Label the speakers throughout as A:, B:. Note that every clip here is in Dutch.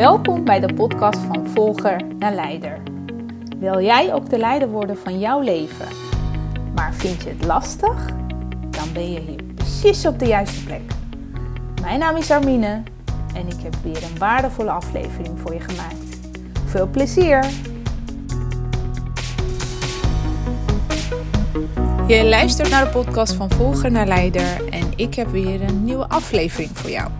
A: Welkom bij de podcast van Volger naar Leider. Wil jij ook de leider worden van jouw leven? Maar vind je het lastig? Dan ben je hier precies op de juiste plek. Mijn naam is Armine en ik heb weer een waardevolle aflevering voor je gemaakt. Veel plezier! Je luistert naar de podcast van Volger naar Leider en ik heb weer een nieuwe aflevering voor jou.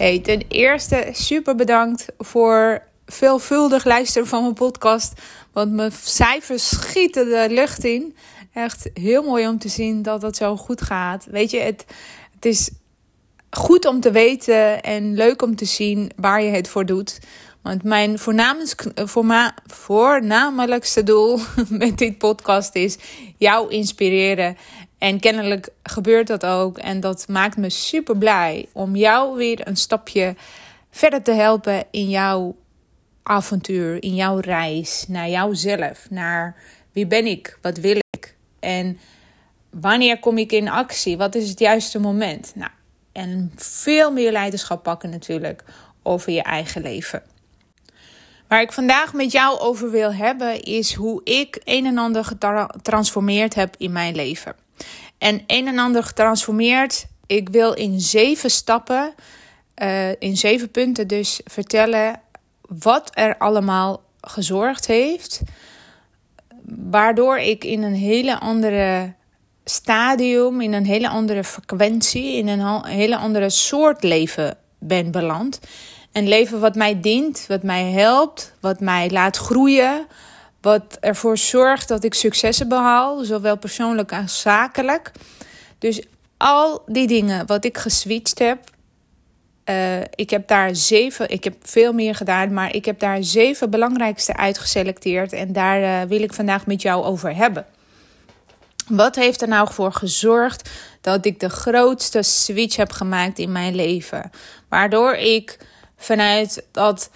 A: Hey, ten eerste super bedankt voor veelvuldig luisteren van mijn podcast. Want mijn cijfers schieten de lucht in. Echt heel mooi om te zien dat het zo goed gaat. Weet je, het, het is goed om te weten en leuk om te zien waar je het voor doet. Want mijn voornamelijkste doel met dit podcast is jou inspireren en kennelijk gebeurt dat ook. En dat maakt me super blij om jou weer een stapje verder te helpen in jouw avontuur, in jouw reis naar jouzelf. Naar wie ben ik? Wat wil ik? En wanneer kom ik in actie? Wat is het juiste moment? Nou, en veel meer leiderschap pakken natuurlijk over je eigen leven. Waar ik vandaag met jou over wil hebben is hoe ik een en ander getransformeerd heb in mijn leven en een en ander getransformeerd. Ik wil in zeven stappen, uh, in zeven punten dus vertellen wat er allemaal gezorgd heeft. Waardoor ik in een hele andere stadium, in een hele andere frequentie, in een hele andere soort leven ben beland. Een leven wat mij dient, wat mij helpt, wat mij laat groeien, wat ervoor zorgt dat ik successen behaal, zowel persoonlijk als zakelijk. Dus al die dingen wat ik geswitcht heb. Uh, ik heb daar zeven, ik heb veel meer gedaan, maar ik heb daar zeven belangrijkste uitgeselecteerd. En daar uh, wil ik vandaag met jou over hebben. Wat heeft er nou voor gezorgd dat ik de grootste switch heb gemaakt in mijn leven? Waardoor ik vanuit dat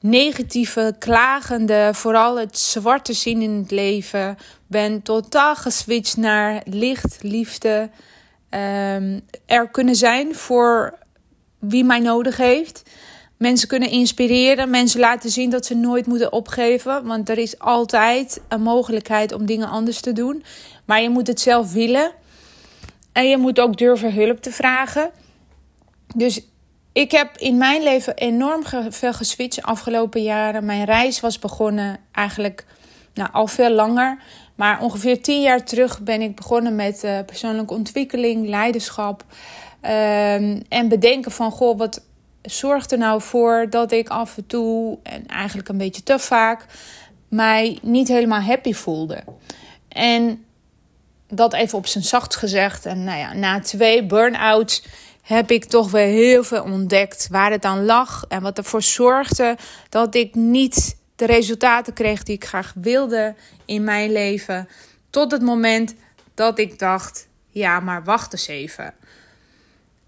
A: negatieve, klagende, vooral het zwarte zien in het leven. Ben totaal geswitcht naar licht, liefde. Um, er kunnen zijn voor wie mij nodig heeft. Mensen kunnen inspireren, mensen laten zien dat ze nooit moeten opgeven. Want er is altijd een mogelijkheid om dingen anders te doen. Maar je moet het zelf willen. En je moet ook durven hulp te vragen. Dus ik heb in mijn leven enorm veel geswitcht de afgelopen jaren. Mijn reis was begonnen eigenlijk nou, al veel langer. Maar ongeveer tien jaar terug ben ik begonnen met uh, persoonlijke ontwikkeling, leiderschap. Um, en bedenken van, goh, wat zorgt er nou voor dat ik af en toe, en eigenlijk een beetje te vaak, mij niet helemaal happy voelde. En dat even op zijn zacht gezegd. En nou ja, na twee burn-outs heb ik toch weer heel veel ontdekt waar het aan lag en wat ervoor zorgde dat ik niet de resultaten kreeg die ik graag wilde in mijn leven. Tot het moment dat ik dacht: ja, maar wacht eens even.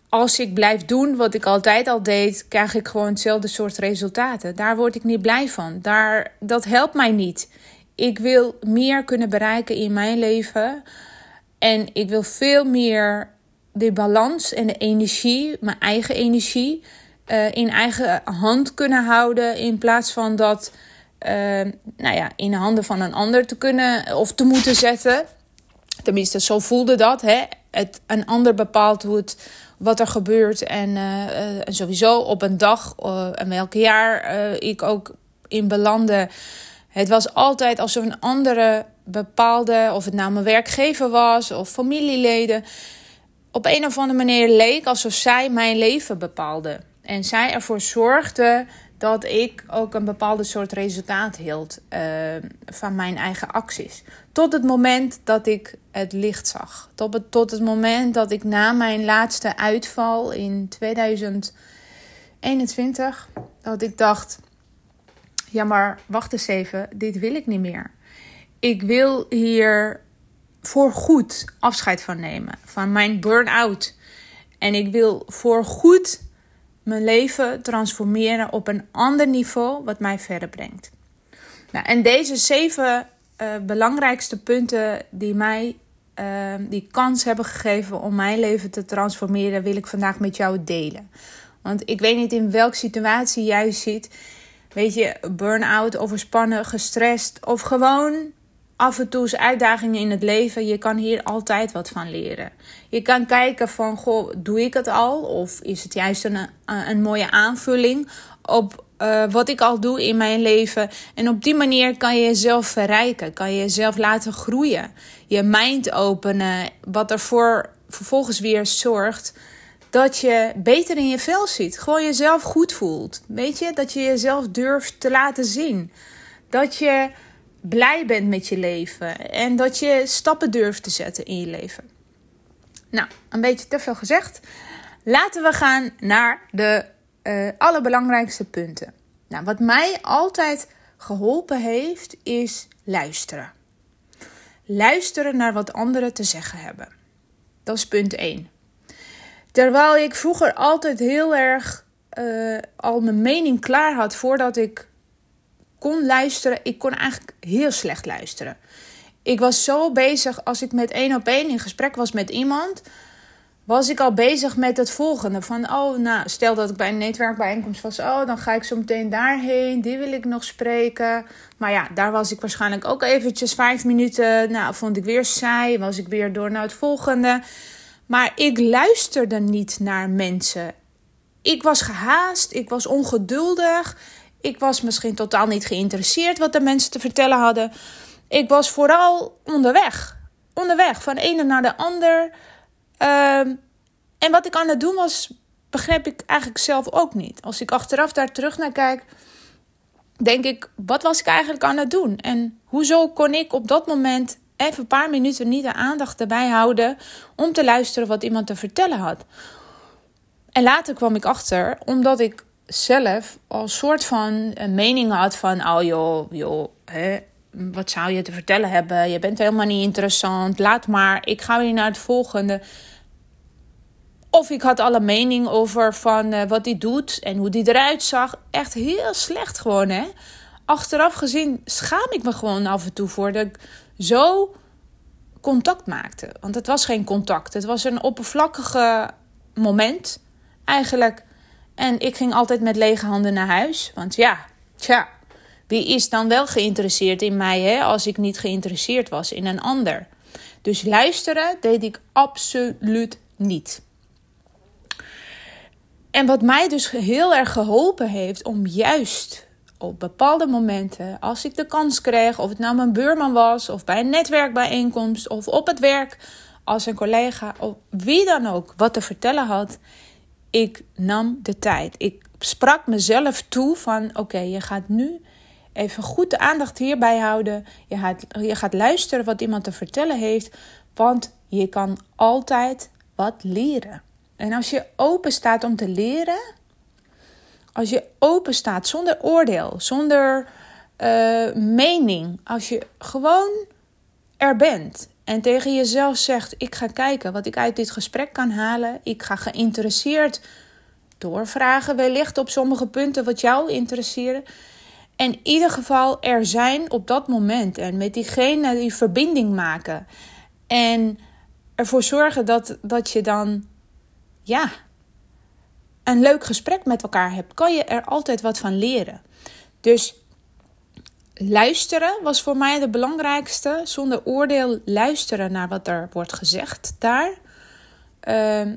A: Als ik blijf doen wat ik altijd al deed, krijg ik gewoon hetzelfde soort resultaten. Daar word ik niet blij van. Daar, dat helpt mij niet. Ik wil meer kunnen bereiken in mijn leven. En ik wil veel meer de balans en de energie, mijn eigen energie, uh, in eigen hand kunnen houden. In plaats van dat uh, nou ja, in de handen van een ander te kunnen of te moeten zetten. Tenminste, zo voelde dat. Hè? Het, een ander bepaalt hoe het, wat er gebeurt. En, en sowieso op een dag en welk jaar ik ook in belandde. Het was altijd alsof een andere bepaalde, of het nou mijn werkgever was of familieleden op een of andere manier leek alsof zij mijn leven bepaalde. En zij ervoor zorgde dat ik ook een bepaalde soort resultaat hield uh, van mijn eigen acties. Tot het moment dat ik het licht zag. Tot het, tot het moment dat ik na mijn laatste uitval in 2021, dat ik dacht: ja, maar wacht eens even, dit wil ik niet meer. Ik wil hier voor goed afscheid van nemen. Van mijn burn-out. En ik wil voor goed mijn leven transformeren op een ander niveau wat mij verder brengt. Nou, en deze zeven uh, belangrijkste punten die mij uh, die kans hebben gegeven om mijn leven te transformeren, wil ik vandaag met jou delen. Want ik weet niet in welke situatie jij zit. Weet je, burn-out, overspannen, gestrest of gewoon af en toe uitdagingen in het leven. Je kan hier altijd wat van leren. Je kan kijken van, goh, doe ik het al? Of is het juist een, een mooie aanvulling op uh, wat ik al doe in mijn leven? En op die manier kan je jezelf verrijken. Kan je jezelf laten groeien. Je mind openen. Wat ervoor vervolgens weer zorgt dat je beter in je vel zit. Gewoon jezelf goed voelt. Weet je, dat je jezelf durft te laten zien. Dat je blij bent met je leven en dat je stappen durft te zetten in je leven. Nou, een beetje te veel gezegd. Laten we gaan naar de uh, allerbelangrijkste punten. Nou, wat mij altijd geholpen heeft, is luisteren. Luisteren naar wat anderen te zeggen hebben. Dat is punt 1. Terwijl ik vroeger altijd heel erg uh, al mijn mening klaar had voordat ik kon luisteren. Ik kon eigenlijk heel slecht luisteren. Ik was zo bezig als ik met één op één in gesprek was met iemand. Was ik al bezig met het volgende. Van, oh, nou, stel dat ik bij een netwerkbijeenkomst was. Oh, dan ga ik zo meteen daarheen. Die wil ik nog spreken. Maar ja, daar was ik waarschijnlijk ook eventjes vijf minuten. Nou, vond ik weer saai. Was ik weer door naar het volgende. Maar ik luisterde niet naar mensen. Ik was gehaast. Ik was ongeduldig. Ik was misschien totaal niet geïnteresseerd wat de mensen te vertellen hadden. Ik was vooral onderweg. Onderweg, van de ene naar de ander. Ehm, en wat ik aan het doen was, begreep ik eigenlijk zelf ook niet. Als ik achteraf daar terug naar kijk, denk ik, wat was ik eigenlijk aan het doen? En hoezo kon ik op dat moment even een paar minuten niet de aandacht erbij houden om te luisteren wat iemand te vertellen had? En later kwam ik achter, omdat ik zelf al soort van een mening had van... oh joh, joh, hè, wat zou je te vertellen hebben? Je bent helemaal niet interessant. Laat maar, ik ga weer naar het volgende. Of ik had alle mening over van uh, wat hij doet en hoe die eruit zag. Echt heel slecht gewoon, hè. Achteraf gezien schaam ik me gewoon af en toe voor dat ik zo contact maakte. Want het was geen contact. Het was een oppervlakkige moment eigenlijk en ik ging altijd met lege handen naar huis. Want ja, tja, wie is dan wel geïnteresseerd in mij hè, als ik niet geïnteresseerd was in een ander? Dus luisteren deed ik absoluut niet. En wat mij dus heel erg geholpen heeft om juist op bepaalde momenten, als ik de kans kreeg, of het nou mijn buurman was, of bij een netwerkbijeenkomst, of op het werk, als een collega, of wie dan ook, wat te vertellen had, ik nam de tijd. Ik sprak mezelf toe van oké, je gaat nu even goed de aandacht hierbij houden. Je gaat, je gaat luisteren wat iemand te vertellen heeft, want je kan altijd wat leren. En als je open staat om te leren, als je open staat zonder oordeel, zonder uh, mening, als je gewoon er bent en tegen jezelf zegt: Ik ga kijken wat ik uit dit gesprek kan halen. Ik ga geïnteresseerd doorvragen, wellicht op sommige punten wat jou interesseren. En in ieder geval er zijn op dat moment en met diegene die verbinding maken. En ervoor zorgen dat, dat je dan ja, een leuk gesprek met elkaar hebt, kan je er altijd wat van leren. Dus luisteren was voor mij de belangrijkste. Zonder oordeel luisteren naar wat er wordt gezegd daar. Ehm,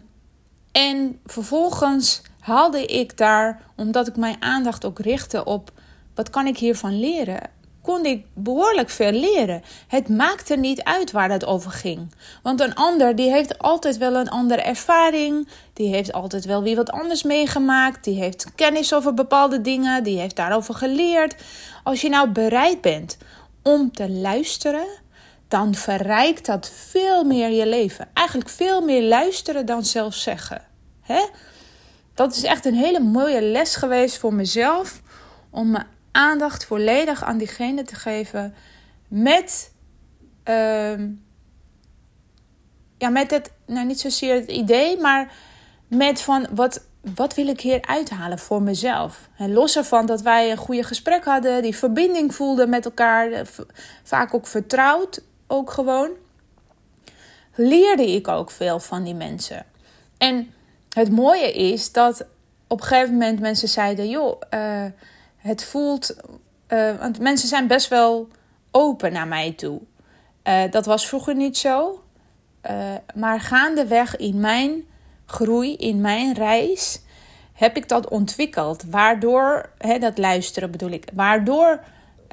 A: en vervolgens haalde ik daar, omdat ik mijn aandacht ook richtte op wat kan ik hiervan leren, kon ik behoorlijk veel leren. Het maakte niet uit waar het over ging. Want een ander die heeft altijd wel een andere ervaring. Die heeft altijd wel weer wat anders meegemaakt. Die heeft kennis over bepaalde dingen. Die heeft daarover geleerd. Als je nou bereid bent om te luisteren, dan verrijkt dat veel meer je leven. Eigenlijk veel meer luisteren dan zelf zeggen. Hè? Dat is echt een hele mooie les geweest voor mezelf. Om mijn aandacht volledig aan diegene te geven. Met, uh, ja, met het, nou niet zozeer het idee, maar met van wat, wat wil ik hier uithalen voor mezelf? En los ervan dat wij een goede gesprek hadden, die verbinding voelden met elkaar, vaak ook vertrouwd, ook gewoon, leerde ik ook veel van die mensen. En het mooie is dat op een gegeven moment mensen zeiden: joh, uh, het voelt. Uh, want mensen zijn best wel open naar mij toe. Uh, dat was vroeger niet zo. maar gaandeweg in mijn groei, in mijn reis, heb ik dat ontwikkeld. Waardoor, hè, dat luisteren bedoel ik, waardoor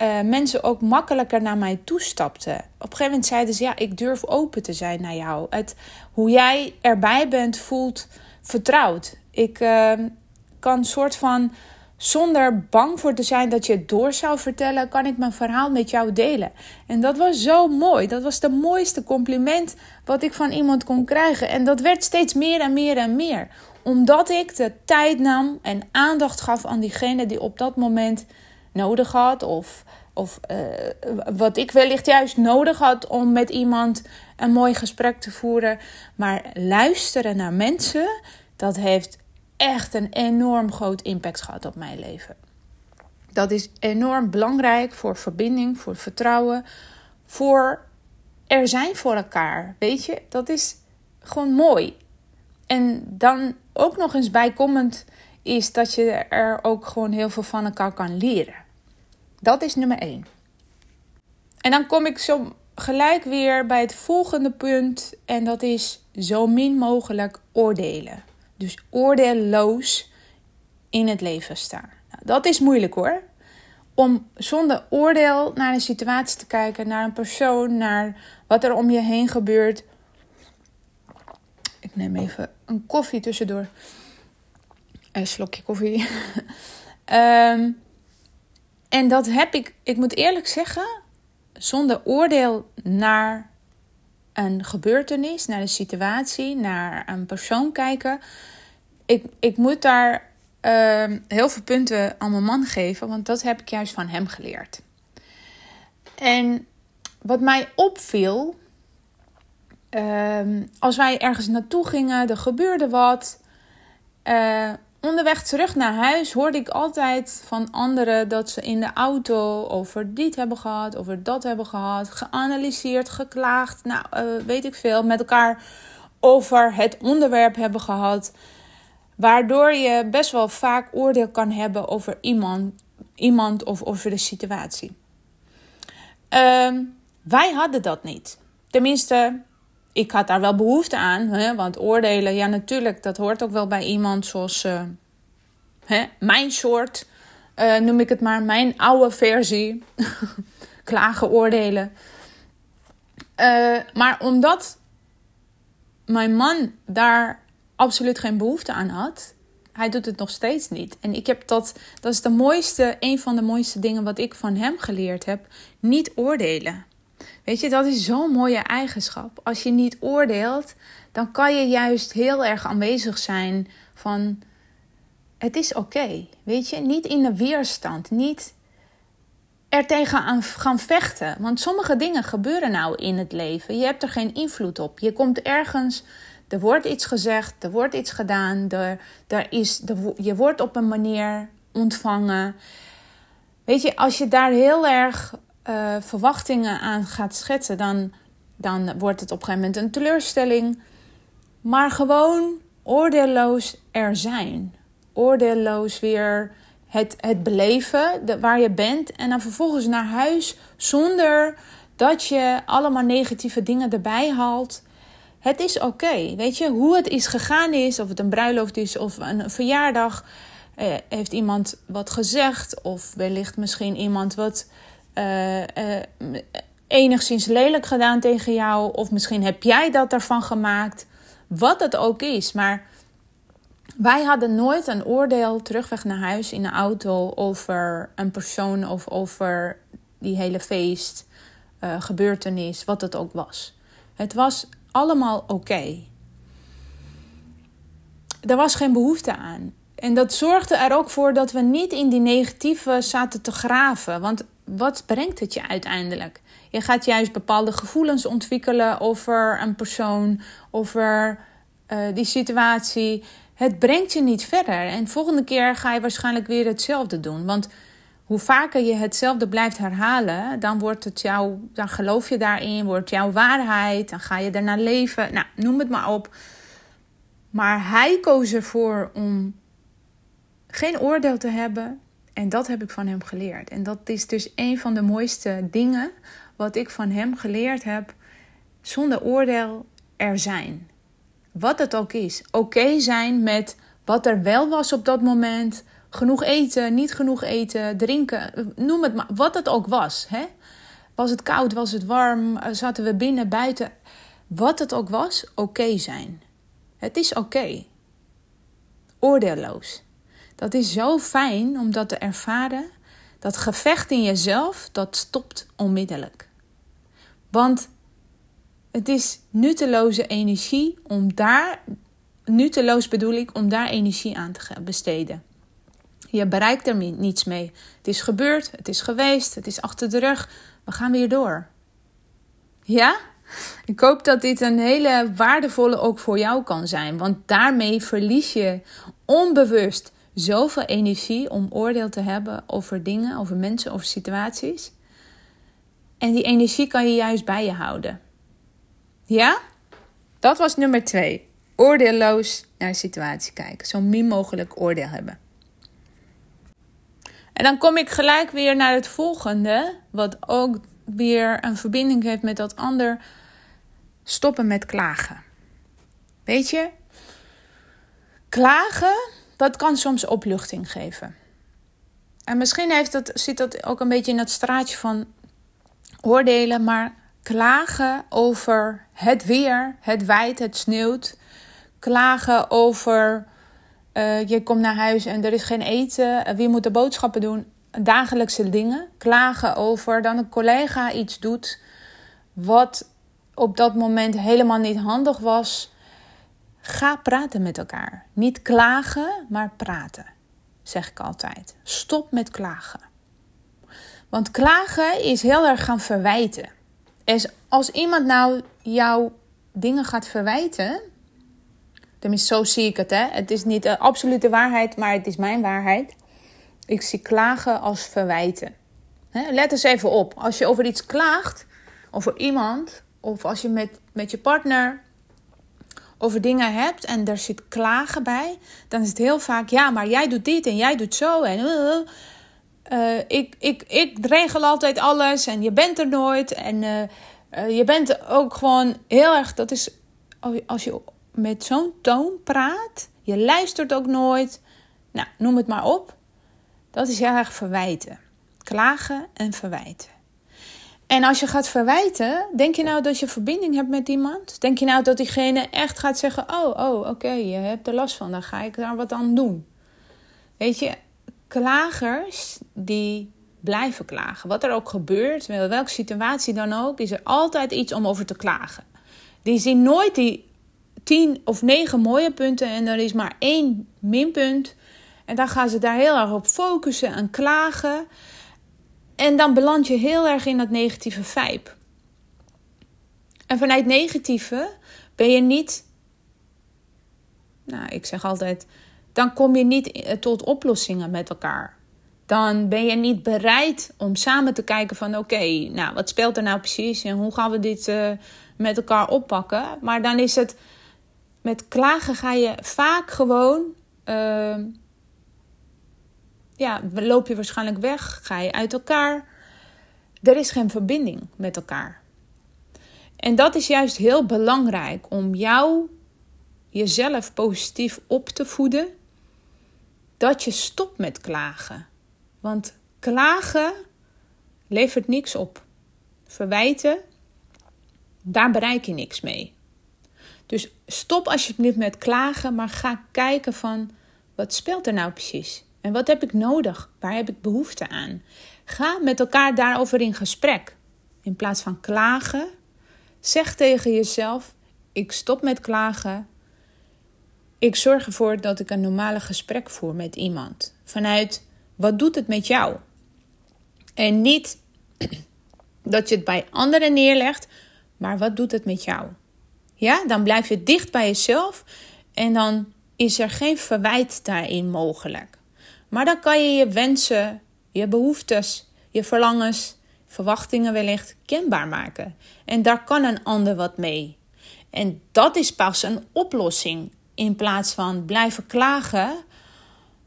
A: uh, mensen ook makkelijker naar mij toestapten. Op een gegeven moment zeiden ze: Ja, ik durf open te zijn naar jou. Het, hoe jij erbij bent, voelt vertrouwd. Ik uh, kan soort van, zonder bang voor te zijn dat je het door zou vertellen, kan ik mijn verhaal met jou delen. En dat was zo mooi. Dat was de mooiste compliment wat ik van iemand kon krijgen. En dat werd steeds meer en meer en meer. Omdat ik de tijd nam en aandacht gaf aan diegene die op dat moment nodig had. Of, of uh, wat ik wellicht juist nodig had om met iemand een mooi gesprek te voeren. Maar luisteren naar mensen, dat heeft echt een enorm groot impact gehad op mijn leven. Dat is enorm belangrijk voor verbinding, voor vertrouwen, voor er zijn voor elkaar. Weet je, dat is gewoon mooi. En dan ook nog eens bijkomend is dat je er ook gewoon heel veel van elkaar kan leren. Dat is nummer 1. En dan kom ik zo gelijk weer bij het volgende punt. En dat is zo min mogelijk oordelen. Dus oordeelloos in het leven staan. Nou, dat is moeilijk hoor. Om zonder oordeel naar een situatie te kijken, naar een persoon, naar wat er om je heen gebeurt. Ik neem even een koffie tussendoor. Een slokje koffie. um, En dat heb ik, ik moet eerlijk zeggen, zonder oordeel naar een gebeurtenis, naar de situatie, naar een persoon kijken. Ik, ik moet daar uh, heel veel punten aan mijn man geven, want dat heb ik juist van hem geleerd. En wat mij opviel, uh, als wij ergens naartoe gingen, er gebeurde wat. Uh, Onderweg terug naar huis hoorde ik altijd van anderen dat ze in de auto over dit hebben gehad, over dat hebben gehad, geanalyseerd, geklaagd, nou uh, weet ik veel, met elkaar over het onderwerp hebben gehad. Waardoor je best wel vaak oordeel kan hebben over iemand, iemand of over de situatie. Uh, wij hadden dat niet. Tenminste, ik had daar wel behoefte aan. Hè? Want oordelen, ja natuurlijk, dat hoort ook wel bij iemand zoals uh, hè? mijn soort. Uh, noem ik het maar, mijn oude versie. Klagen, oordelen. Uh, maar omdat mijn man daar absoluut geen behoefte aan had, hij doet het nog steeds niet. En ik heb dat, dat is de mooiste, een van de mooiste dingen wat ik van hem geleerd heb: niet oordelen. Weet je, dat is zo'n mooie eigenschap. Als je niet oordeelt, dan kan je juist heel erg aanwezig zijn van het is oké. weet je, niet in de weerstand, niet er tegenaan gaan vechten. Want sommige dingen gebeuren nou in het leven. Je hebt er geen invloed op. Je komt ergens, er wordt iets gezegd, er wordt iets gedaan, er, er is, je wordt op een manier ontvangen. Weet je, als je daar heel erg uh, verwachtingen aan gaat schetsen, dan, dan wordt het op een gegeven moment een teleurstelling. Maar gewoon oordeelloos er zijn. Oordeelloos weer het, het beleven de, waar je bent. En dan vervolgens naar huis zonder dat je allemaal negatieve dingen erbij haalt. Het is oké. Weet je, hoe het is gegaan is, of het een bruiloft is of een verjaardag. Eh, heeft iemand wat gezegd, of wellicht misschien iemand wat enigszins lelijk gedaan tegen jou. Of misschien heb jij dat ervan gemaakt. Wat het ook is. Maar wij hadden nooit een oordeel terugweg naar huis in de auto over een persoon of over die hele feest, uh, gebeurtenis, wat het ook was. Het was allemaal oké. Er was geen behoefte aan. En dat zorgde er ook voor dat we niet in die negatieve zaten te graven. Want wat brengt het je uiteindelijk? Je gaat juist bepaalde gevoelens ontwikkelen over een persoon, over uh, die situatie. Het brengt je niet verder. En de volgende keer ga je waarschijnlijk weer hetzelfde doen. Want hoe vaker je hetzelfde blijft herhalen, dan wordt het jouw, dan geloof je daarin, wordt jouw waarheid, dan ga je ernaar leven. Nou, noem het maar op. Maar hij koos ervoor om geen oordeel te hebben. En dat heb ik van hem geleerd. En dat is dus een van de mooiste dingen wat ik van hem geleerd heb. Zonder oordeel er zijn. Wat het ook is. Oké zijn met wat er wel was op dat moment. Genoeg eten, niet genoeg eten, drinken. Noem het maar. Wat het ook was. Hè? Was het koud, was het warm, zaten we binnen, buiten. Wat het ook was, oké zijn. Het is oké. Oordeelloos. Dat is zo fijn om dat te ervaren. Dat gevecht in jezelf, dat stopt onmiddellijk. Want het is nutteloze energie om daar, nutteloos bedoel ik, om daar energie aan te besteden. Je bereikt er niets mee. Het is gebeurd, het is geweest, het is achter de rug. We gaan weer door. Ja? Ik hoop dat dit een hele waardevolle ook voor jou kan zijn. Want daarmee verlies je onbewust zoveel energie om oordeel te hebben over dingen, over mensen, over situaties. En die energie kan je juist bij je houden. Ja? Dat was nummer twee. Oordeelloos naar de situatie kijken. Zo min mogelijk oordeel hebben. En dan kom ik gelijk weer naar het volgende, wat ook weer een verbinding heeft met dat ander. Stoppen met klagen. Weet je, klagen, dat kan soms opluchting geven. En misschien heeft dat, zit dat ook een beetje in het straatje van oordelen, maar klagen over het weer, het wijd, het sneeuwt. Klagen over uh, je komt naar huis en er is geen eten. wie moet de boodschappen doen? Dagelijkse dingen. Klagen over dan een collega iets doet wat op dat moment helemaal niet handig was. Ga praten met elkaar. Niet klagen, maar praten. Zeg ik altijd. Stop met klagen. Want klagen is heel erg gaan verwijten. als iemand nou jou dingen gaat verwijten, Tenminste, zo zie ik het. Hè? Het is niet de absolute waarheid, maar het is mijn waarheid. Ik zie klagen als verwijten. Let eens even op. Als je over iets klaagt, over iemand, of als je met, met je partner over dingen hebt en er zit klagen bij, dan is het heel vaak: ja, maar jij doet dit en jij doet zo. En uh, ik, ik, ik regel altijd alles en je bent er nooit. En uh, je bent ook gewoon heel erg. Dat is als je met zo'n toon praat. Je luistert ook nooit. Nou, noem het maar op. Dat is heel erg verwijten. Klagen en verwijten. En als je gaat verwijten, denk je nou dat je verbinding hebt met iemand? Denk je nou dat diegene echt gaat zeggen: Oh, oh, oké, je hebt er last van, dan ga ik daar wat aan doen? Weet je, klagers die blijven klagen. Wat er ook gebeurt, welke situatie dan ook, is er altijd iets om over te klagen. Die zien nooit die tien of negen mooie punten en er is maar één minpunt. En dan gaan ze daar heel erg op focussen en klagen. En dan beland je heel erg in dat negatieve vibe. En vanuit negatieve ben je niet. Nou, ik zeg altijd. Dan kom je niet tot oplossingen met elkaar. Dan ben je niet bereid om samen te kijken van oké, nou wat speelt er nou precies en hoe gaan we dit uh, met elkaar oppakken. Maar dan is het met klagen ga je vaak gewoon. Uh, ja, loop je waarschijnlijk weg, ga je uit elkaar. Er is geen verbinding met elkaar. En dat is juist heel belangrijk om jou, jezelf positief op te voeden. Dat je stopt met klagen. Want klagen levert niks op. Verwijten, daar bereik je niks mee. Dus stop alsjeblieft met klagen, maar ga kijken van wat speelt er nou precies? En wat heb ik nodig? Waar heb ik behoefte aan? Ga met elkaar daarover in gesprek. In plaats van klagen, zeg tegen jezelf: ik stop met klagen. Ik zorg ervoor dat ik een normale gesprek voer met iemand. Vanuit wat doet het met jou? En niet dat je het bij anderen neerlegt, maar wat doet het met jou? Ja, dan blijf je dicht bij jezelf en dan is er geen verwijt daarin mogelijk. Maar dan kan je je wensen, je behoeftes, je verlangens, verwachtingen wellicht kenbaar maken. En daar kan een ander wat mee. En dat is pas een oplossing. In plaats van blijven klagen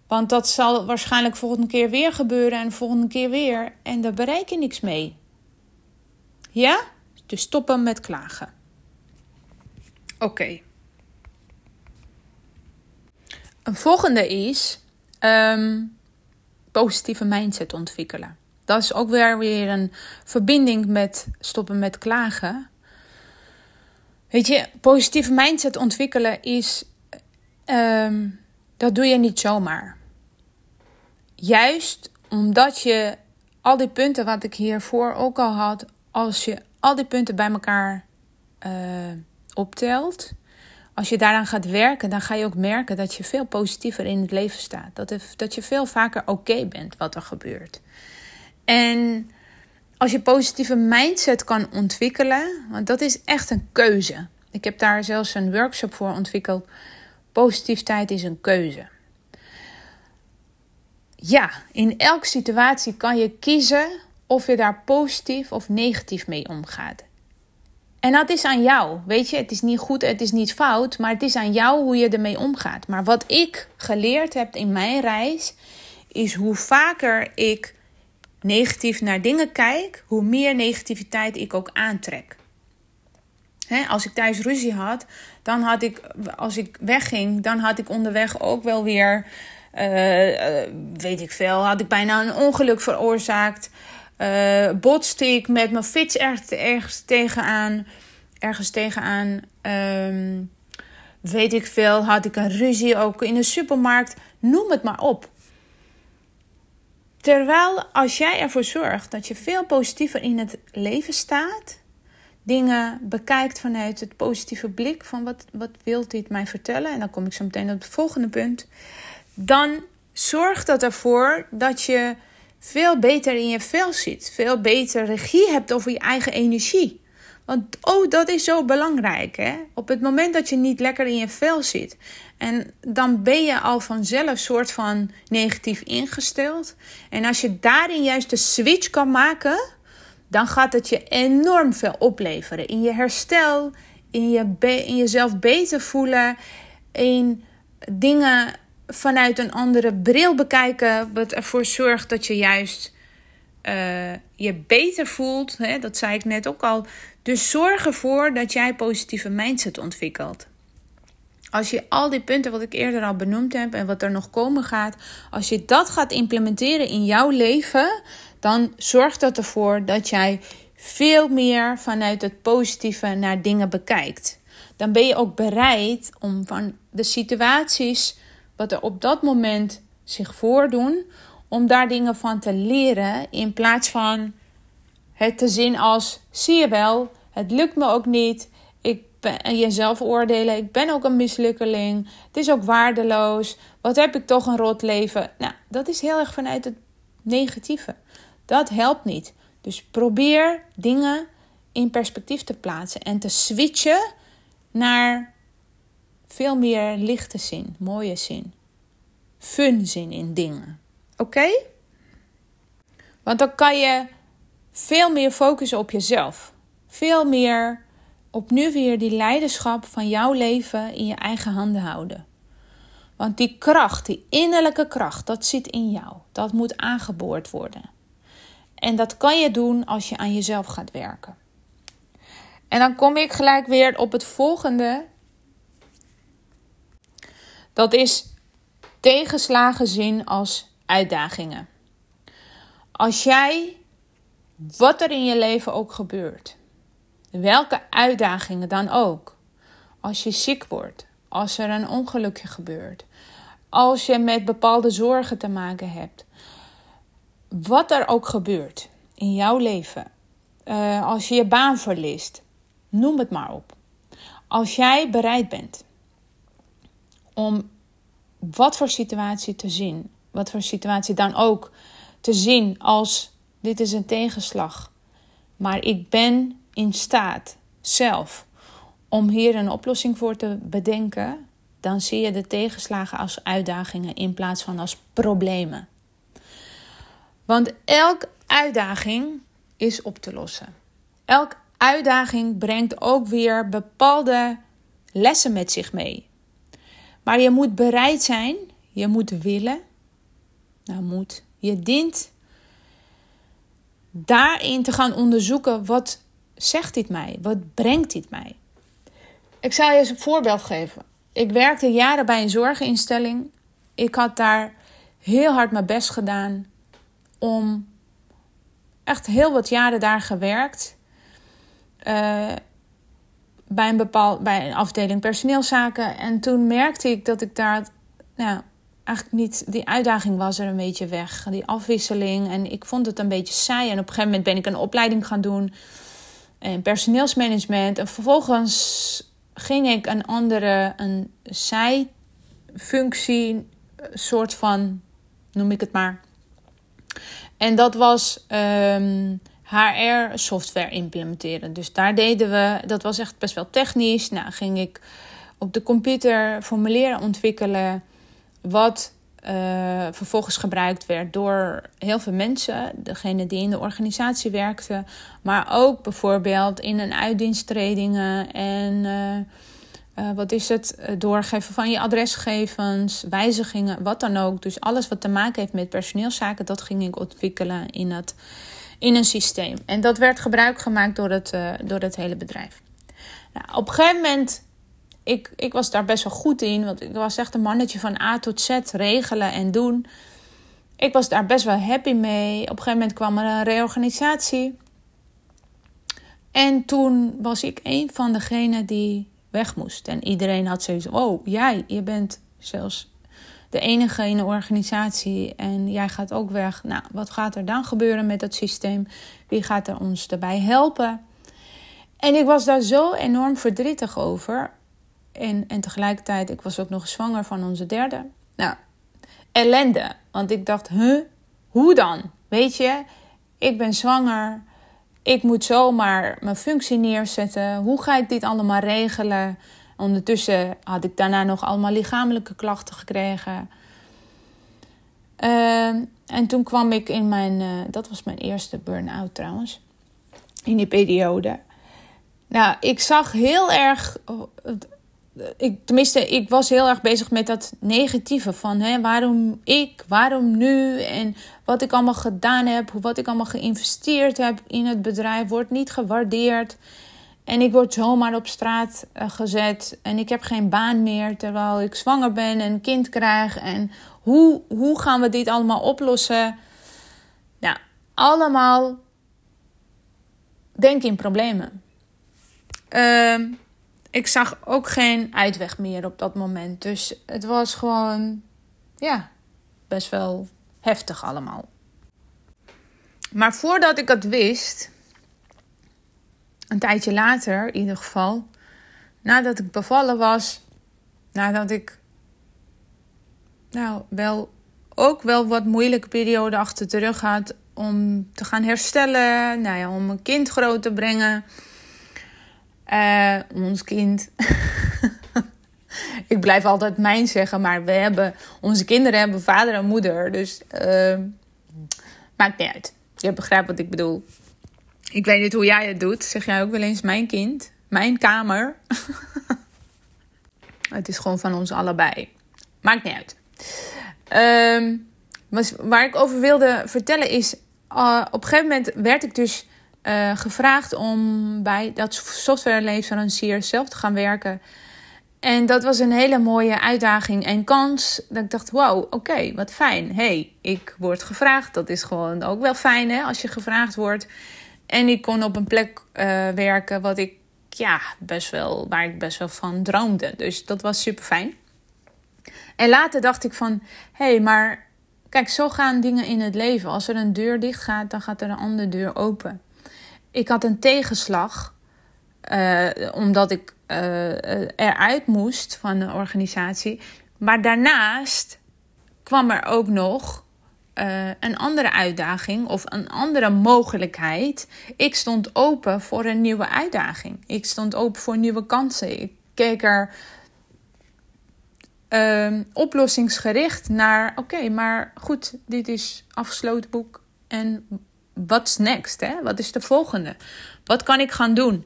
A: Want dat zal waarschijnlijk volgende keer weer gebeuren en volgende keer weer. En daar bereik je niks mee. Ja? Dus stoppen met klagen. Oké. Een volgende is ehm, positieve mindset ontwikkelen. Dat is ook weer, weer een verbinding met stoppen met klagen. Weet je, positieve mindset ontwikkelen is. Ehm, dat doe je niet zomaar. Juist omdat je al die punten wat ik hiervoor ook al had, als je al die punten bij elkaar uh, optelt, als je daaraan gaat werken, dan ga je ook merken dat je veel positiever in het leven staat. Dat, dat je veel vaker oké bent wat er gebeurt. En als je positieve mindset kan ontwikkelen, want dat is echt een keuze. Ik heb daar zelfs een workshop voor ontwikkeld. Positiviteit is een keuze. Ja, in elke situatie kan je kiezen of je daar positief of negatief mee omgaat. En dat is aan jou. Weet je, het is niet goed, het is niet fout, maar het is aan jou hoe je ermee omgaat. Maar wat ik geleerd heb in mijn reis, is hoe vaker ik negatief naar dingen kijk, hoe meer negativiteit ik ook aantrek. als ik thuis ruzie had, dan had ik, als ik wegging, dan had ik onderweg ook wel weer, uh, weet ik veel, had ik bijna een ongeluk veroorzaakt. Uh, botste ik met mijn fiets ergens, ergens tegenaan. Ergens tegenaan. Um, weet ik veel. Had ik een ruzie ook in de supermarkt. Noem het maar op. Terwijl als jij ervoor zorgt dat je veel positiever in het leven staat, dingen bekijkt vanuit het positieve blik van wat, wat wil dit mij vertellen, en dan kom ik zo meteen op het volgende punt, dan zorgt dat ervoor dat je veel beter in je vel zit, veel beter regie hebt over je eigen energie. Want oh, dat is zo belangrijk. Hè? Op het moment dat je niet lekker in je vel zit. En dan ben je al vanzelf soort van negatief ingesteld. En als je daarin juist de switch kan maken, dan gaat het je enorm veel opleveren. In je herstel, in, je in jezelf beter voelen, in dingen vanuit een andere bril bekijken, wat ervoor zorgt dat je juist uh, je beter voelt. Hè? Dat zei ik net ook al. Dus zorg ervoor dat jij positieve mindset ontwikkelt. Als je al die punten wat ik eerder al benoemd heb en wat er nog komen gaat, als je dat gaat implementeren in jouw leven, dan zorgt dat ervoor dat jij veel meer vanuit het positieve naar dingen bekijkt. Dan ben je ook bereid om van de situaties wat er op dat moment zich voordoen, om daar dingen van te leren in plaats van het te zien als zie je wel, het lukt me ook niet. Ik ben, en jezelf oordelen, ik ben ook een mislukkeling. Het is ook waardeloos. Wat heb ik toch een rot leven? Nou, dat is heel erg vanuit het negatieve. Dat helpt niet. Dus probeer dingen in perspectief te plaatsen en te switchen naar veel meer lichte zin, mooie zin, fun zin in dingen. Oké? Want dan kan je veel meer focussen op jezelf. Veel meer opnieuw weer die leiderschap van jouw leven in je eigen handen houden. Want die kracht, die innerlijke kracht, dat zit in jou. Dat moet aangeboord worden. En dat kan je doen als je aan jezelf gaat werken. En dan kom ik gelijk weer op het volgende dat is tegenslagen zien als uitdagingen. Als jij, wat er in je leven ook gebeurt, welke uitdagingen dan ook, als je ziek wordt, als er een ongelukje gebeurt, als je met bepaalde zorgen te maken hebt, wat er ook gebeurt in jouw leven, uh, als je je baan verliest, noem het maar op. Als jij bereid bent om wat voor situatie te zien, wat voor situatie dan ook te zien als dit is een tegenslag. Maar ik ben in staat zelf om hier een oplossing voor te bedenken. Dan zie je de tegenslagen als uitdagingen in plaats van als problemen. Want elke uitdaging is op te lossen. Elke uitdaging brengt ook weer bepaalde lessen met zich mee. Maar je moet bereid zijn, je moet willen Nou, moet. Je dient daarin te gaan onderzoeken wat zegt dit mij? Wat brengt dit mij? Ik zal je eens een voorbeeld geven. Ik werkte jaren bij een zorginstelling. Ik had daar heel hard mijn best gedaan om echt heel wat jaren daar gewerkt. Uh, bij een bepaald bij een afdeling personeelszaken. En toen merkte ik dat ik daar nou, eigenlijk niet. Die uitdaging was er een beetje weg. Die afwisseling. En ik vond het een beetje saai. En op een gegeven moment ben ik een opleiding gaan doen. En personeelsmanagement. En vervolgens ging ik een andere, een zijfunctie, soort van, noem ik het maar. En dat was ehm, HR-software implementeren. Dus daar deden we, dat was echt best wel technisch. Nou, ging ik op de computer formulieren ontwikkelen. Wat uh, vervolgens gebruikt werd door heel veel mensen, degene die in de organisatie werkten, maar ook bijvoorbeeld in een uitdiensttredingen en uh, uh, wat is het, doorgeven van je adresgegevens, wijzigingen, wat dan ook. Dus alles wat te maken heeft met personeelszaken, dat ging ik ontwikkelen in, het, in een systeem. En dat werd gebruik gemaakt door het, door het hele bedrijf. Nou, op een gegeven moment ik, ik was daar best wel goed in. Want ik was echt een mannetje van A tot Z regelen en doen. Ik was daar best wel happy mee. Op een gegeven moment kwam er een reorganisatie. En toen was ik een van degenen die weg moest. En iedereen had zoiets: Oh, jij, je bent zelfs de enige in de organisatie en jij gaat ook weg. Nou, wat gaat er dan gebeuren met dat systeem? Wie gaat er ons daarbij helpen? En ik was daar zo enorm verdrietig over. En, en tegelijkertijd, ik was ook nog zwanger van onze derde. Nou, ellende. Want ik dacht, huh, hoe dan? Weet je, ik ben zwanger. Ik moet zomaar mijn functie neerzetten. Hoe ga ik dit allemaal regelen? Ondertussen had ik daarna nog allemaal lichamelijke klachten gekregen. Ehm, en toen kwam ik in mijn, uh, dat was mijn eerste burn-out trouwens, in die periode. Nou, ik zag heel erg ik, tenminste, ik was heel erg bezig met dat negatieve van hè, waarom ik, waarom nu en wat ik allemaal gedaan heb, wat ik allemaal geïnvesteerd heb in het bedrijf, wordt niet gewaardeerd. En ik word zomaar op straat uh, gezet en ik heb geen baan meer terwijl ik zwanger ben en een kind krijg. En hoe, hoe gaan we dit allemaal oplossen? Nou, allemaal denk in problemen. Uh, ik zag ook geen uitweg meer op dat moment. Dus het was gewoon, ja, best wel heftig allemaal. Maar voordat ik het wist, een tijdje later in ieder geval, nadat ik bevallen was, nadat ik, nou, wel ook wel wat moeilijke periode achter de rug had om te gaan herstellen, nou ja, om een kind groot te brengen uh, ons kind. ik blijf altijd mijn zeggen, maar we hebben, onze kinderen hebben vader en moeder. Dus uh, maakt niet uit. Je begrijpt wat ik bedoel. Ik weet niet hoe jij het doet. Zeg jij ook wel eens mijn kind? Mijn kamer? het is gewoon van ons allebei. Maakt niet uit. Um, waar ik over wilde vertellen is... Uh, op een gegeven moment werd ik dus uh, gevraagd om bij dat softwareleverancier zelf te gaan werken. En dat was een hele mooie uitdaging en kans. Dat ik dacht, wow, oké, wat fijn. hey, ik word gevraagd. Dat is gewoon ook wel fijn hè, als je gevraagd wordt. En ik kon op een plek uh, werken wat ik, ja, best wel, waar ik best wel van droomde. Dus dat was super fijn. En later dacht ik van, hé, hey, maar kijk, zo gaan dingen in het leven. Als er een deur dicht gaat, dan gaat er een andere deur open ik had een tegenslag. Uh, omdat ik uh, eruit moest van de organisatie. Maar daarnaast kwam er ook nog uh, een andere uitdaging of een andere mogelijkheid. Ik stond open voor een nieuwe uitdaging. Ik stond open voor nieuwe kansen. Ik keek er uh, oplossingsgericht naar. Oké, maar goed, dit is afgesloten boek. En what's next? Hè? Wat is de volgende? Wat kan ik gaan doen?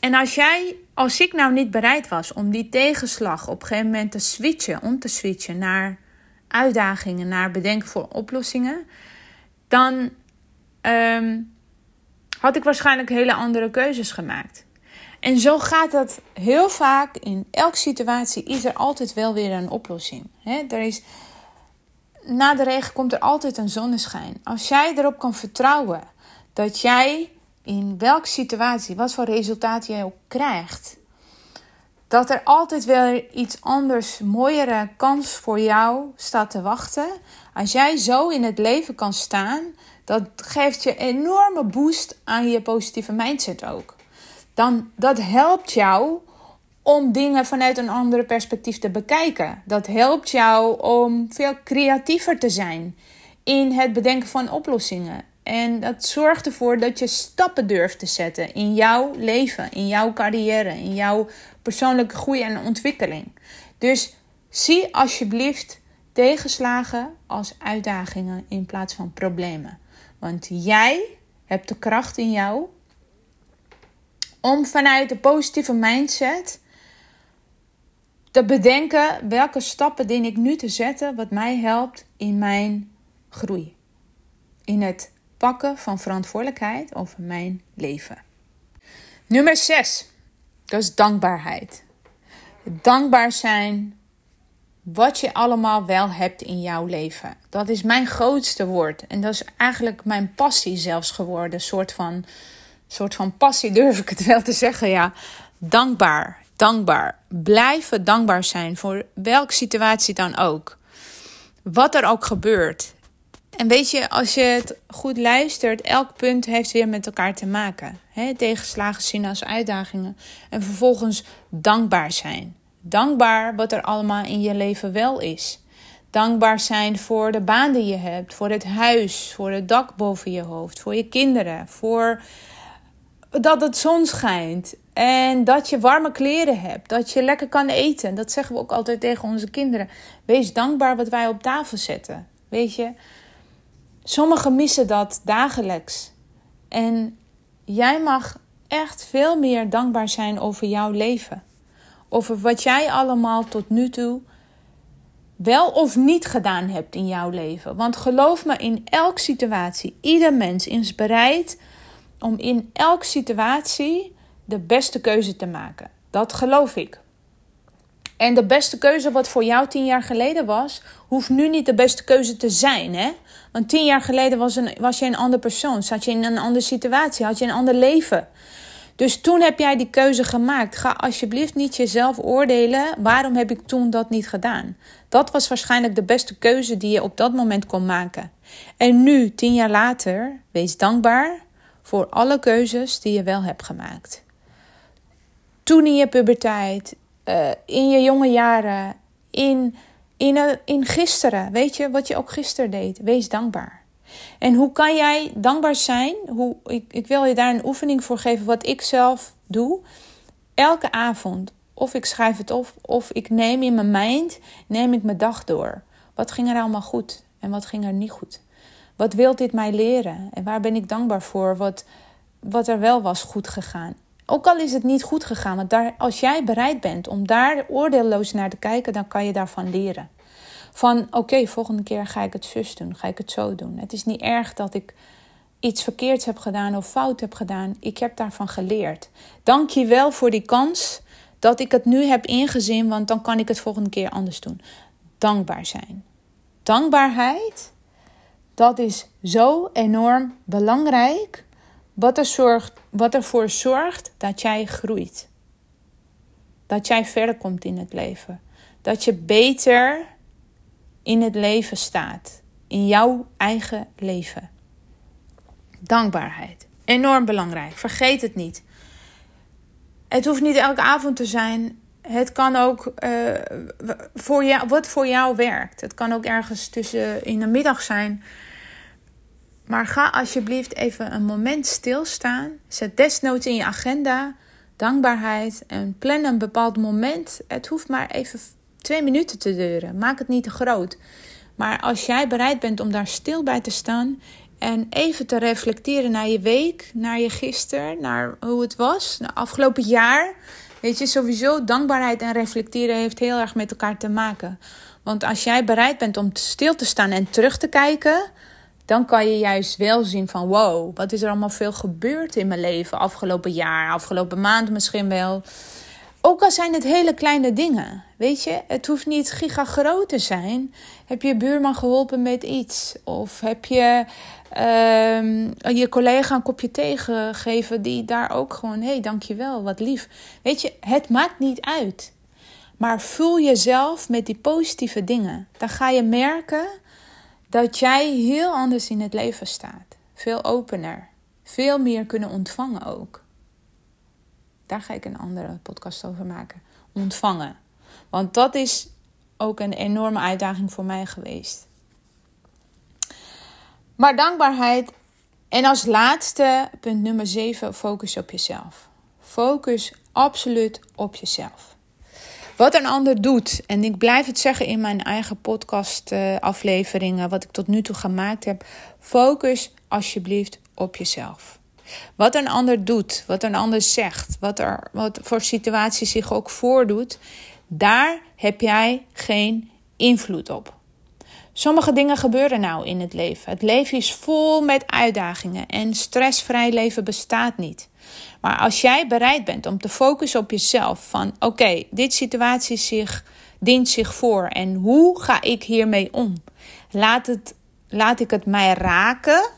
A: En als jij, als ik nou niet bereid was om die tegenslag op een gegeven moment te switchen, om te switchen naar uitdagingen naar bedenken voor oplossingen, dan ehm, had ik waarschijnlijk hele andere keuzes gemaakt. En zo gaat dat heel vaak. In elke situatie is er altijd wel weer een oplossing. er is, na de regen komt er altijd een zonneschijn. Als jij erop kan vertrouwen dat jij in welke situatie, wat voor resultaat jij ook krijgt, dat er altijd wel iets anders, mooiere kans voor jou staat te wachten. Als jij zo in het leven kan staan, dat geeft je enorme boost aan je positieve mindset ook. Dan dat helpt jou om dingen vanuit een andere perspectief te bekijken. Dat helpt jou om veel creatiever te zijn in het bedenken van oplossingen. En dat zorgt ervoor dat je stappen durft te zetten in jouw leven, in jouw carrière, in jouw persoonlijke groei en ontwikkeling. Dus zie alsjeblieft tegenslagen als uitdagingen in plaats van problemen. Want jij hebt de kracht in jou om vanuit de positieve mindset te bedenken welke stappen dien ik nu te zetten wat mij helpt in mijn groei. In het pakken van verantwoordelijkheid over mijn leven. Nummer 6. Dat is dankbaarheid. Dankbaar zijn wat je allemaal wel hebt in jouw leven. Dat is mijn grootste woord. En dat is eigenlijk mijn passie zelfs geworden. Een soort van, soort van passie durf ik het wel te zeggen. Ja, dankbaar. Dankbaar. Blijven dankbaar zijn voor welke situatie dan ook. Wat er ook gebeurt. En weet je, als je het goed luistert, elk punt heeft weer met elkaar te maken. He, tegenslagen zien als uitdagingen. En vervolgens dankbaar zijn. Dankbaar wat er allemaal in je leven wel is. Dankbaar zijn voor de baan die je hebt, voor het huis, voor het dak boven je hoofd, voor je kinderen, voor dat het zon schijnt en dat je warme kleren hebt, dat je lekker kan eten. Dat zeggen we ook altijd tegen onze kinderen. Wees dankbaar wat wij op tafel zetten. Weet je, sommigen missen dat dagelijks. En jij mag echt veel meer dankbaar zijn over jouw leven over wat jij allemaal tot nu toe wel of niet gedaan hebt in jouw leven. Want geloof me, in elke situatie, ieder mens is bereid om in elke situatie de beste keuze te maken. Dat geloof ik. En de beste keuze wat voor jou tien jaar geleden was, hoeft nu niet de beste keuze te zijn. Hè? Want tien jaar geleden was, een, was je een ander persoon, zat je in een andere situatie, had je een ander leven. Dus toen heb jij die keuze gemaakt. Ga alsjeblieft niet jezelf oordelen. Waarom heb ik toen dat niet gedaan? Dat was waarschijnlijk de beste keuze die je op dat moment kon maken. En nu, tien jaar later, wees dankbaar voor alle keuzes die je wel hebt gemaakt. Toen in je puberteit, uh, in je jonge jaren, in, in, uh, in gisteren. Weet je wat je ook gisteren deed? Wees dankbaar. En hoe kan jij dankbaar zijn? Hoe, ik, ik wil je daar een oefening voor geven, wat ik zelf doe. Elke avond, of ik schrijf het op, of ik neem in mijn mind, neem ik mijn dag door. Wat ging er allemaal goed en wat ging er niet goed? Wat wil dit mij leren? En waar ben ik dankbaar voor? Wat, wat er wel was goed gegaan. Ook al is het niet goed gegaan, want daar, als jij bereid bent om daar oordeelloos naar te kijken, dan kan je daarvan leren. Van oké, volgende keer ga ik het zus doen, ga ik het zo doen. Het is niet erg dat ik iets verkeerds heb gedaan of fout heb gedaan. Ik heb daarvan geleerd. Dank je wel voor die kans dat ik het nu heb ingezien, want dan kan ik het volgende keer anders doen. Dankbaar zijn. Dankbaarheid, dat is zo enorm belangrijk. Wat, er zorgt, wat ervoor zorgt dat jij groeit. Dat jij verder komt in het leven. Dat je beter in het leven staat. In jouw eigen leven. Dankbaarheid. Enorm belangrijk. Vergeet het niet. Het hoeft niet elke avond te zijn. Het kan ook uh, voor jou, wat voor jou werkt. Het kan ook ergens tussen in de middag zijn. Maar ga alsjeblieft even een moment stilstaan. Zet desnoods in je agenda dankbaarheid en plan een bepaald moment. Het hoeft maar even twee minuten te duren. Maak het niet te groot. Maar als jij bereid bent om daar stil bij te staan en even te reflecteren naar je week, naar je gisteren, naar hoe het was, naar afgelopen jaar. Weet je, sowieso dankbaarheid en reflecteren heeft heel erg met elkaar te maken. Want als jij bereid bent om stil te staan en terug te kijken, dan kan je juist wel zien van wow, wat is er allemaal veel gebeurd in mijn leven afgelopen jaar, afgelopen maand misschien wel. Ook al zijn het hele kleine dingen. Weet je, het hoeft niet giga groot te zijn. Heb je buurman geholpen met iets? Of heb je uh, je collega een kopje thee gegeven die daar ook gewoon, hé, hey, dankjewel, wat lief. Weet je, het maakt niet uit. Maar vul jezelf met die positieve dingen. Dan ga je merken dat jij heel anders in het leven staat. Veel opener. Veel meer kunnen ontvangen ook. Daar ga ik een andere podcast over maken. Ontvangen. Want dat is ook een enorme uitdaging voor mij geweest. Maar dankbaarheid. En als laatste, punt nummer 7, focus op jezelf. Focus absoluut op jezelf. Wat een ander doet, en ik blijf het zeggen in mijn eigen podcast-afleveringen, wat ik tot nu toe gemaakt heb. Focus alsjeblieft op jezelf. Wat een ander doet, wat een ander zegt, wat, er, wat voor situatie zich ook voordoet, daar heb jij geen invloed op. Sommige dingen gebeuren nou in het leven. Het leven is vol met uitdagingen en stressvrij leven bestaat niet. Maar als jij bereid bent om te focussen op jezelf, van oké, dit situatie zich, dient zich voor en hoe ga ik hiermee om? Laat, het, laat ik het mij raken?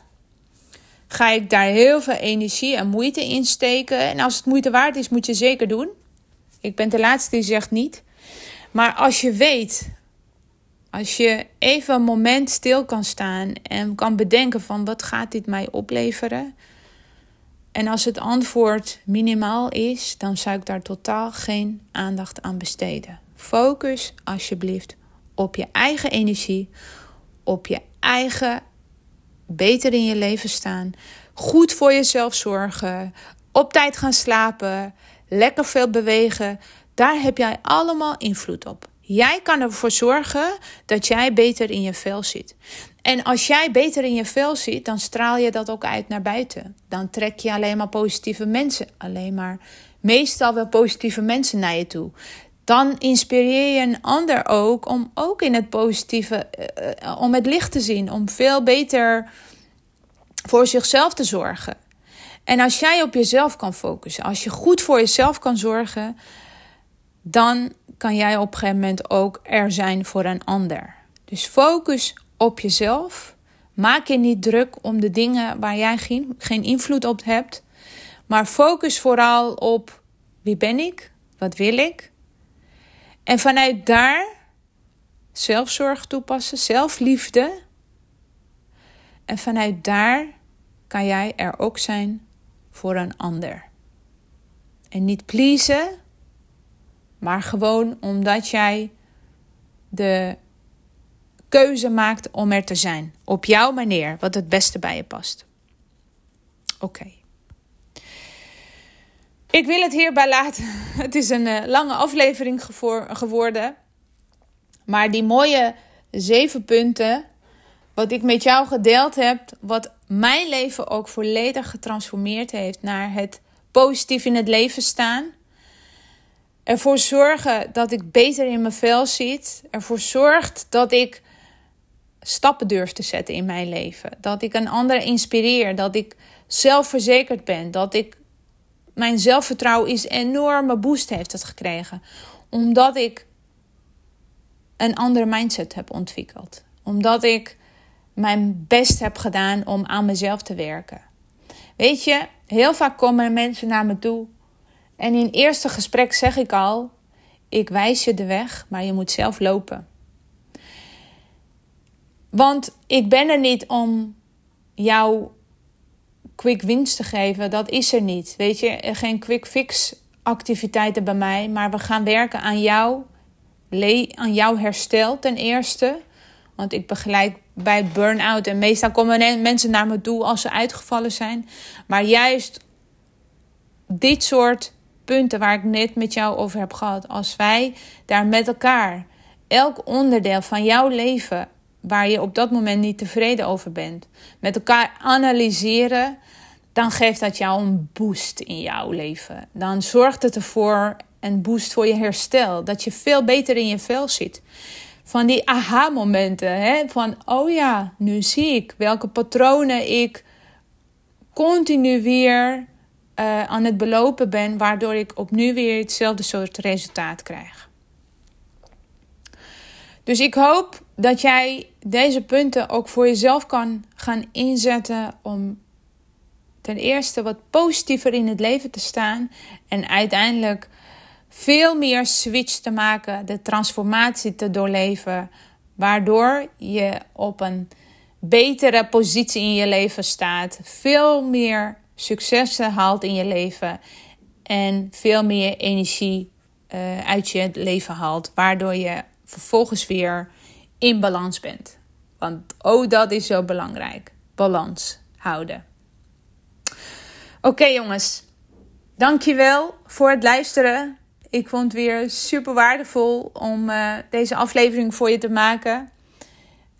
A: Ga ik daar heel veel energie en moeite in steken? En als het moeite waard is, moet je zeker doen. Ik ben de laatste die zegt niet. Maar als je weet, als je even een moment stil kan staan en kan bedenken van wat gaat dit mij opleveren? En als het antwoord minimaal is, dan zou ik daar totaal geen aandacht aan besteden. Focus alsjeblieft op je eigen energie, op je eigen beter in je leven staan, goed voor jezelf zorgen, op tijd gaan slapen, lekker veel bewegen. Daar heb jij allemaal invloed op. Jij kan ervoor zorgen dat jij beter in je vel zit. En als jij beter in je vel zit, dan straal je dat ook uit naar buiten. Dan trek je alleen maar positieve mensen, alleen maar meestal wel positieve mensen naar je toe. Dan inspireer je een ander ook om ook in het positieve, uh, om het licht te zien, om veel beter voor zichzelf te zorgen. En als jij op jezelf kan focussen, als je goed voor jezelf kan zorgen, dan kan jij op een gegeven moment ook er zijn voor een ander. Dus focus op jezelf. Maak je niet druk om de dingen waar jij geen, geen invloed op hebt. Maar focus vooral op wie ben ik? Wat wil ik? En vanuit daar zelfzorg toepassen, zelfliefde. En vanuit daar kan jij er ook zijn voor een ander. En niet pleasen, maar gewoon omdat jij de keuze maakt om er te zijn. Op jouw manier, wat het beste bij je past. Oké. Ik wil het hierbij laten. Het is een uh, lange aflevering geworden. Maar die mooie zeven punten, wat ik met jou gedeeld heb, wat mijn leven ook volledig getransformeerd heeft naar het positief in het leven staan ervoor zorgen dat ik beter in mijn vel zit. Ervoor zorgt dat ik stappen durf te zetten in mijn leven. Dat ik een ander inspireer. Dat ik zelfverzekerd ben. Dat ik mijn zelfvertrouwen is enorme boost heeft het gekregen. Omdat ik een andere mindset heb ontwikkeld. Omdat ik mijn best heb gedaan om aan mezelf te werken. Weet je, heel vaak komen mensen naar me toe en in eerste gesprek zeg ik al: ik wijs je de weg, maar je moet zelf lopen. Want ik ben er niet om jou quick wins te geven. Dat is er niet. Weet je, geen quick fix activiteiten bij mij, maar we gaan werken aan jou, aan jouw herstel ten eerste. Want ik begeleid bij burn-out en meestal komen mensen naar me toe als ze uitgevallen zijn. Maar juist dit soort punten waar ik net met jou over heb gehad. Als wij daar met elkaar elk onderdeel van jouw leven waar je op dat moment niet tevreden over bent, met elkaar analyseren, dan geeft dat jou een boost in jouw leven. Dan zorgt het ervoor en boost voor je herstel. Dat je veel beter in je vel zit. Van die aha-momenten. Van, oh ja, nu zie ik welke patronen ik continu weer uh, aan het belopen ben. Waardoor ik opnieuw weer hetzelfde soort resultaat krijg. Dus ik hoop dat jij deze punten ook voor jezelf kan gaan inzetten om ten eerste wat positiever in het leven te staan en uiteindelijk veel meer switch te maken, de transformatie te doorleven, waardoor je op een betere positie in je leven staat, veel meer successen haalt in je leven en veel meer energie uh, uit je leven haalt, waardoor je vervolgens weer in balans bent. Want oh, dat is zo belangrijk. Balans houden. Oké jongens, dankjewel voor het luisteren. Ik vond het weer super waardevol om uh, deze aflevering voor je te maken.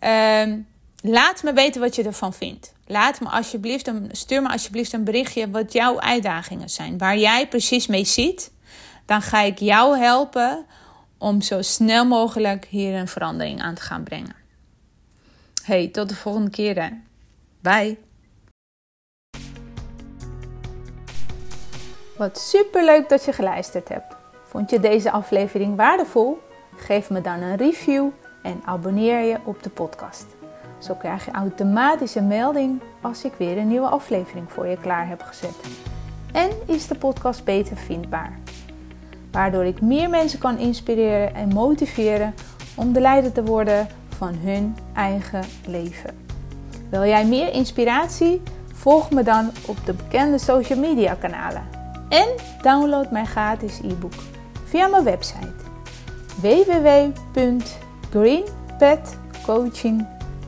A: Uh, laat me weten wat je ervan vindt. Laat me alsjeblieft een, stuur me alsjeblieft een berichtje wat jouw uitdagingen zijn. Waar jij precies mee zit. Dan ga ik jou helpen om zo snel mogelijk hier een verandering aan te gaan brengen. Hey, tot de volgende keer. Bye. Wat super leuk dat je geluisterd hebt. Vond je deze aflevering waardevol? Geef me dan een review en abonneer je op de podcast. Zo krijg je automatisch een melding als ik weer een nieuwe aflevering voor je klaar heb gezet. En is de podcast beter vindbaar waardoor ik meer mensen kan inspireren en motiveren om de leider te worden van hun eigen leven. Wil jij meer inspiratie? Volg me dan op de bekende social media kanalen en download mijn gratis e-book via mijn website www.greenpetcoaching.nl.